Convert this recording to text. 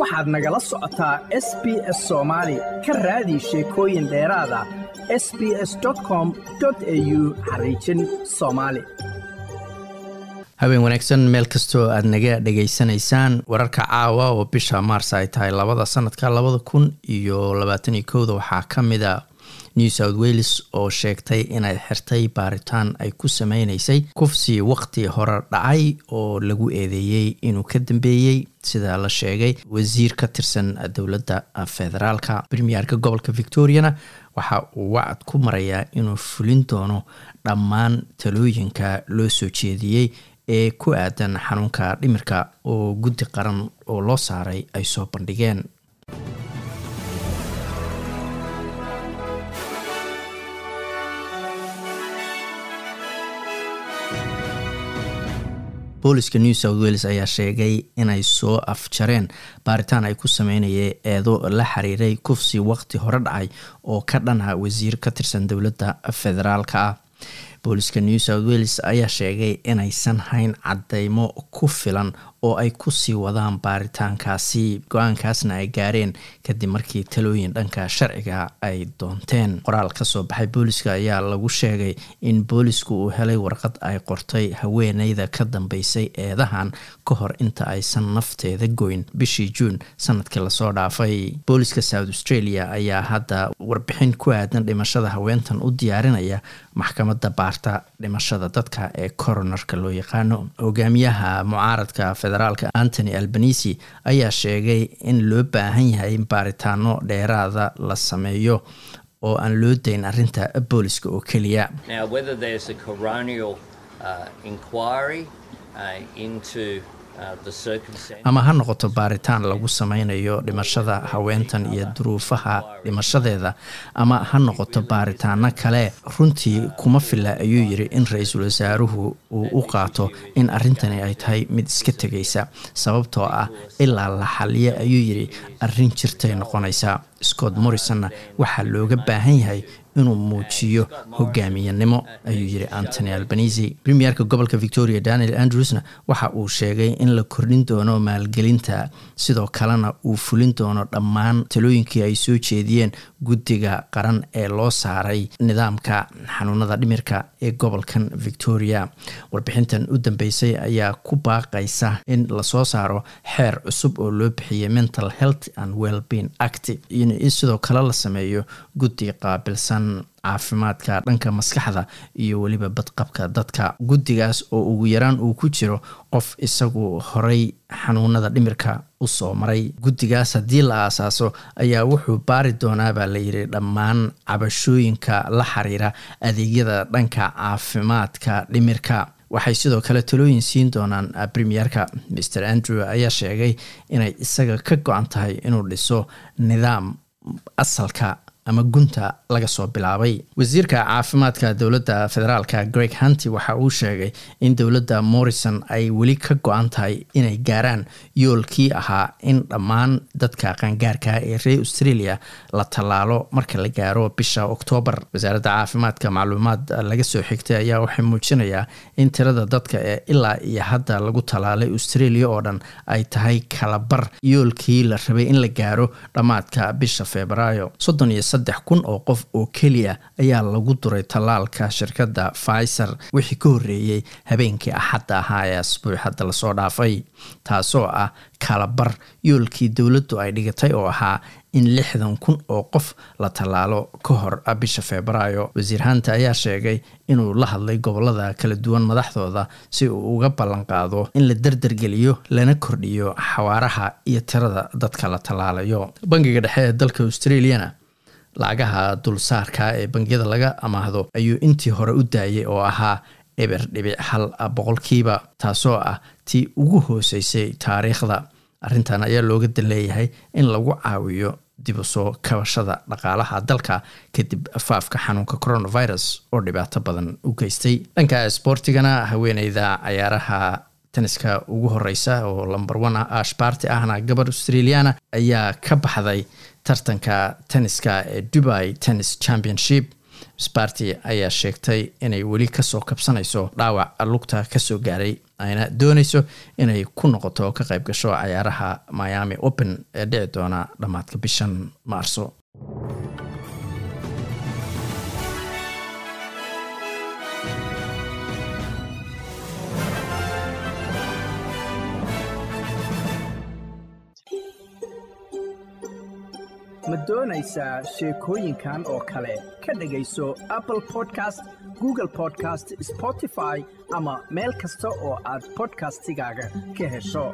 waxaad nagala socotaa s b s soomaali ka raadi sheekooyin dheeraada s b s com au xariijin soomaali habeen wanaagsan meel kastoo aad naga dhegaysanaysaan wararka caawa oo bisha maars ay tahay labada sanadka labada kun iyo labaataniyo kowda waxaa ka mid a new south wales oo sheegtay inay xirtay baaritaan ay ku sameyneysay kufsi waqti hore dhacay oo lagu eedeeyey inuu ka dambeeyey sida la sheegay wasiir ka tirsan dowladda federaalka. Premierka gobolka victoriana waxa uu wacad ku marayaa inuu fulin doono dhammaan talooyinka loo soo jeediyey ee ku aadan xanuunka dhimirka oo guddi qaran oo loo saaray ay soo bandhigeen booliska new south wales ayaa sheegay inay soo afjareen baaritaan ay ku sameynayeen eedo la xiriiray kufsi waqti hore dhacay oo ka dhanha wasiir ka tirsan dowladda federaalka ah booliska new south wales ayaa sheegay inaysan hayn cadeymo ku filan oo ay ku sii wadaan baaritaankaasi. Go'aankaasna ay gaareen kadib markii talooyin dhanka sharciga ay doonteen. Qoraal ka soo baxay booliska ayaa lagu sheegay in boolisku uu helay warqad ay qortay haweeneyda ka dambeysay eedahan ka hor inta aysan nafteeda goyn. Bishii juun sannadkii la soo dhaafay. Booliska south australia ayaa hadda warbixin ku aadan dhimashada haweentan u diyaarinaya maxkamadda baarta dhimashada dadka ee coronerka loo yaqaano hogaamiyaha mucaaradka federaalka antony albanisi ayaa sheegay in loo baahan yahay in baaritaano dheeraada la sameeyo oo aan loo dayn arinta booliska oo keliya ama ha noqoto baaritaan lagu sameynayo dhimashada haweentan iyo duruufaha dhimashadeeda ama ha noqoto baaritaano kale runtii kuma fila ayuu yiri in ra'iisul wasaaruhu uu u qaato in arrintani ay tahay mid iska tegaysa sababtoo ah ilaa la xaliya ayuu yiri arrin jirtay noqonaysaa scott morrisonna waxaa looga baahan yahay inuu muujiyo hogaamiyanimo ayuu yiri antony albanisi premierka gobolka victoria daniel andrewsna waxa uu sheegay in la kordhin doono maalgelinta sidoo kalena uu fulin doono dhammaan talooyinkii ay soo jeediyeen guddiga qaran ee loo saaray nidaamka xanuunada dhimirka ee gobolkan victoria. Warbixintan u dambeysay ayaa ku baaqaysa in la soo saaro xeer cusub oo loo bixiyay mental health and wellbeing act in sidoo kale la sameeyo guddi qaabilsan caafimaadka dhanka maskaxda iyo weliba badqabka dadka. Guddigaas oo ugu yaraan uu ku jiro qof isagu horay xanuunada dhimirka u soo maray. Guddigaas haddii la aasaaso ayaa wuxuu baari doonaa baa layidhi dhammaan cabashooyinka la xiriira adeegyada dhanka caafimaadka dhimirka. Waxay sidoo kale talooyin siin doonaan premierka. Mr andrew ayaa sheegay inay isaga ka go-an tahay inuu dhiso nidaam asalka ama gunta laga soo bilaabay. Wasiirka caafimaadka dowladda federaalka greg hunty waxa uu sheegay in dowladda morrison ay weli ka go-an tahay inay gaaraan yoolkii ahaa in dhammaan dadka qaangaarka ee reer australia la tallaalo marka la gaaro bisha oktoobar wasaaradda caafimaadka macluumaad laga soo xigtay ayaa waxay muujinayaa in tirada dadka ee ilaa iyo hadda lagu tallaalay australia oo dhan ay tahay kalabar yoolkii la rabay in la gaaro dhammaadka bisha febraayo saddex kun oo qof oo keliya ayaa lagu duray tallaalka shirkadda pfizer. Wixii ka horreeyey habeenkii axadda ahaa ee asbuuc hadda la soo dhaafay taasoo ah kalabar yoolkii dowladdu ay dhigatay oo ahaa in lixdan kun oo qof la tallaalo ka hor bisha febraayo. Wasiir hanta ayaa sheegay inuu la hadlay gobollada kala duwan madaxdooda si uu uga ballanqaado in la derdergeliyo lana kordhiyo xawaaraha iyo tirada dadka la tallaalayo. Bangiga dhexe ee dalka australiana lacagaha dulsaarka ee bangiyada laga amaahdo ayuu intii hore u daayay oo ahaa eber dhibic hal boqolkiiba taasoo ah tii ugu hooseysay taariikhda. Arrintan ayaa looga dan leeyahay in lagu caawiyo dib u soo kabashada dhaqaalaha dalka kadib faafka xanuunka coronavirus oo dhibaato badan u geystay. Dhanka sboortigana haweeneyda cayaaraha teniska ugu horeysa oo lomber one ah ahna gabar australiana ayaa ka baxday tartanka tenniska ee dubai tennis championship. Sparty ayaa sheegtay inay weli ka soo kabsanayso dhaawac lugta ka soo gaaray ayna dooneyso inay ku noqoto ka qayb gasho cayaaraha miami open ee dhici doona dhammaadka bishan maarso ma doonaysaa sheekooyinkan oo kale ka dhegayso apple podcast google podcast spotify ama meel kasta oo aad bodkastigaaga ka hesho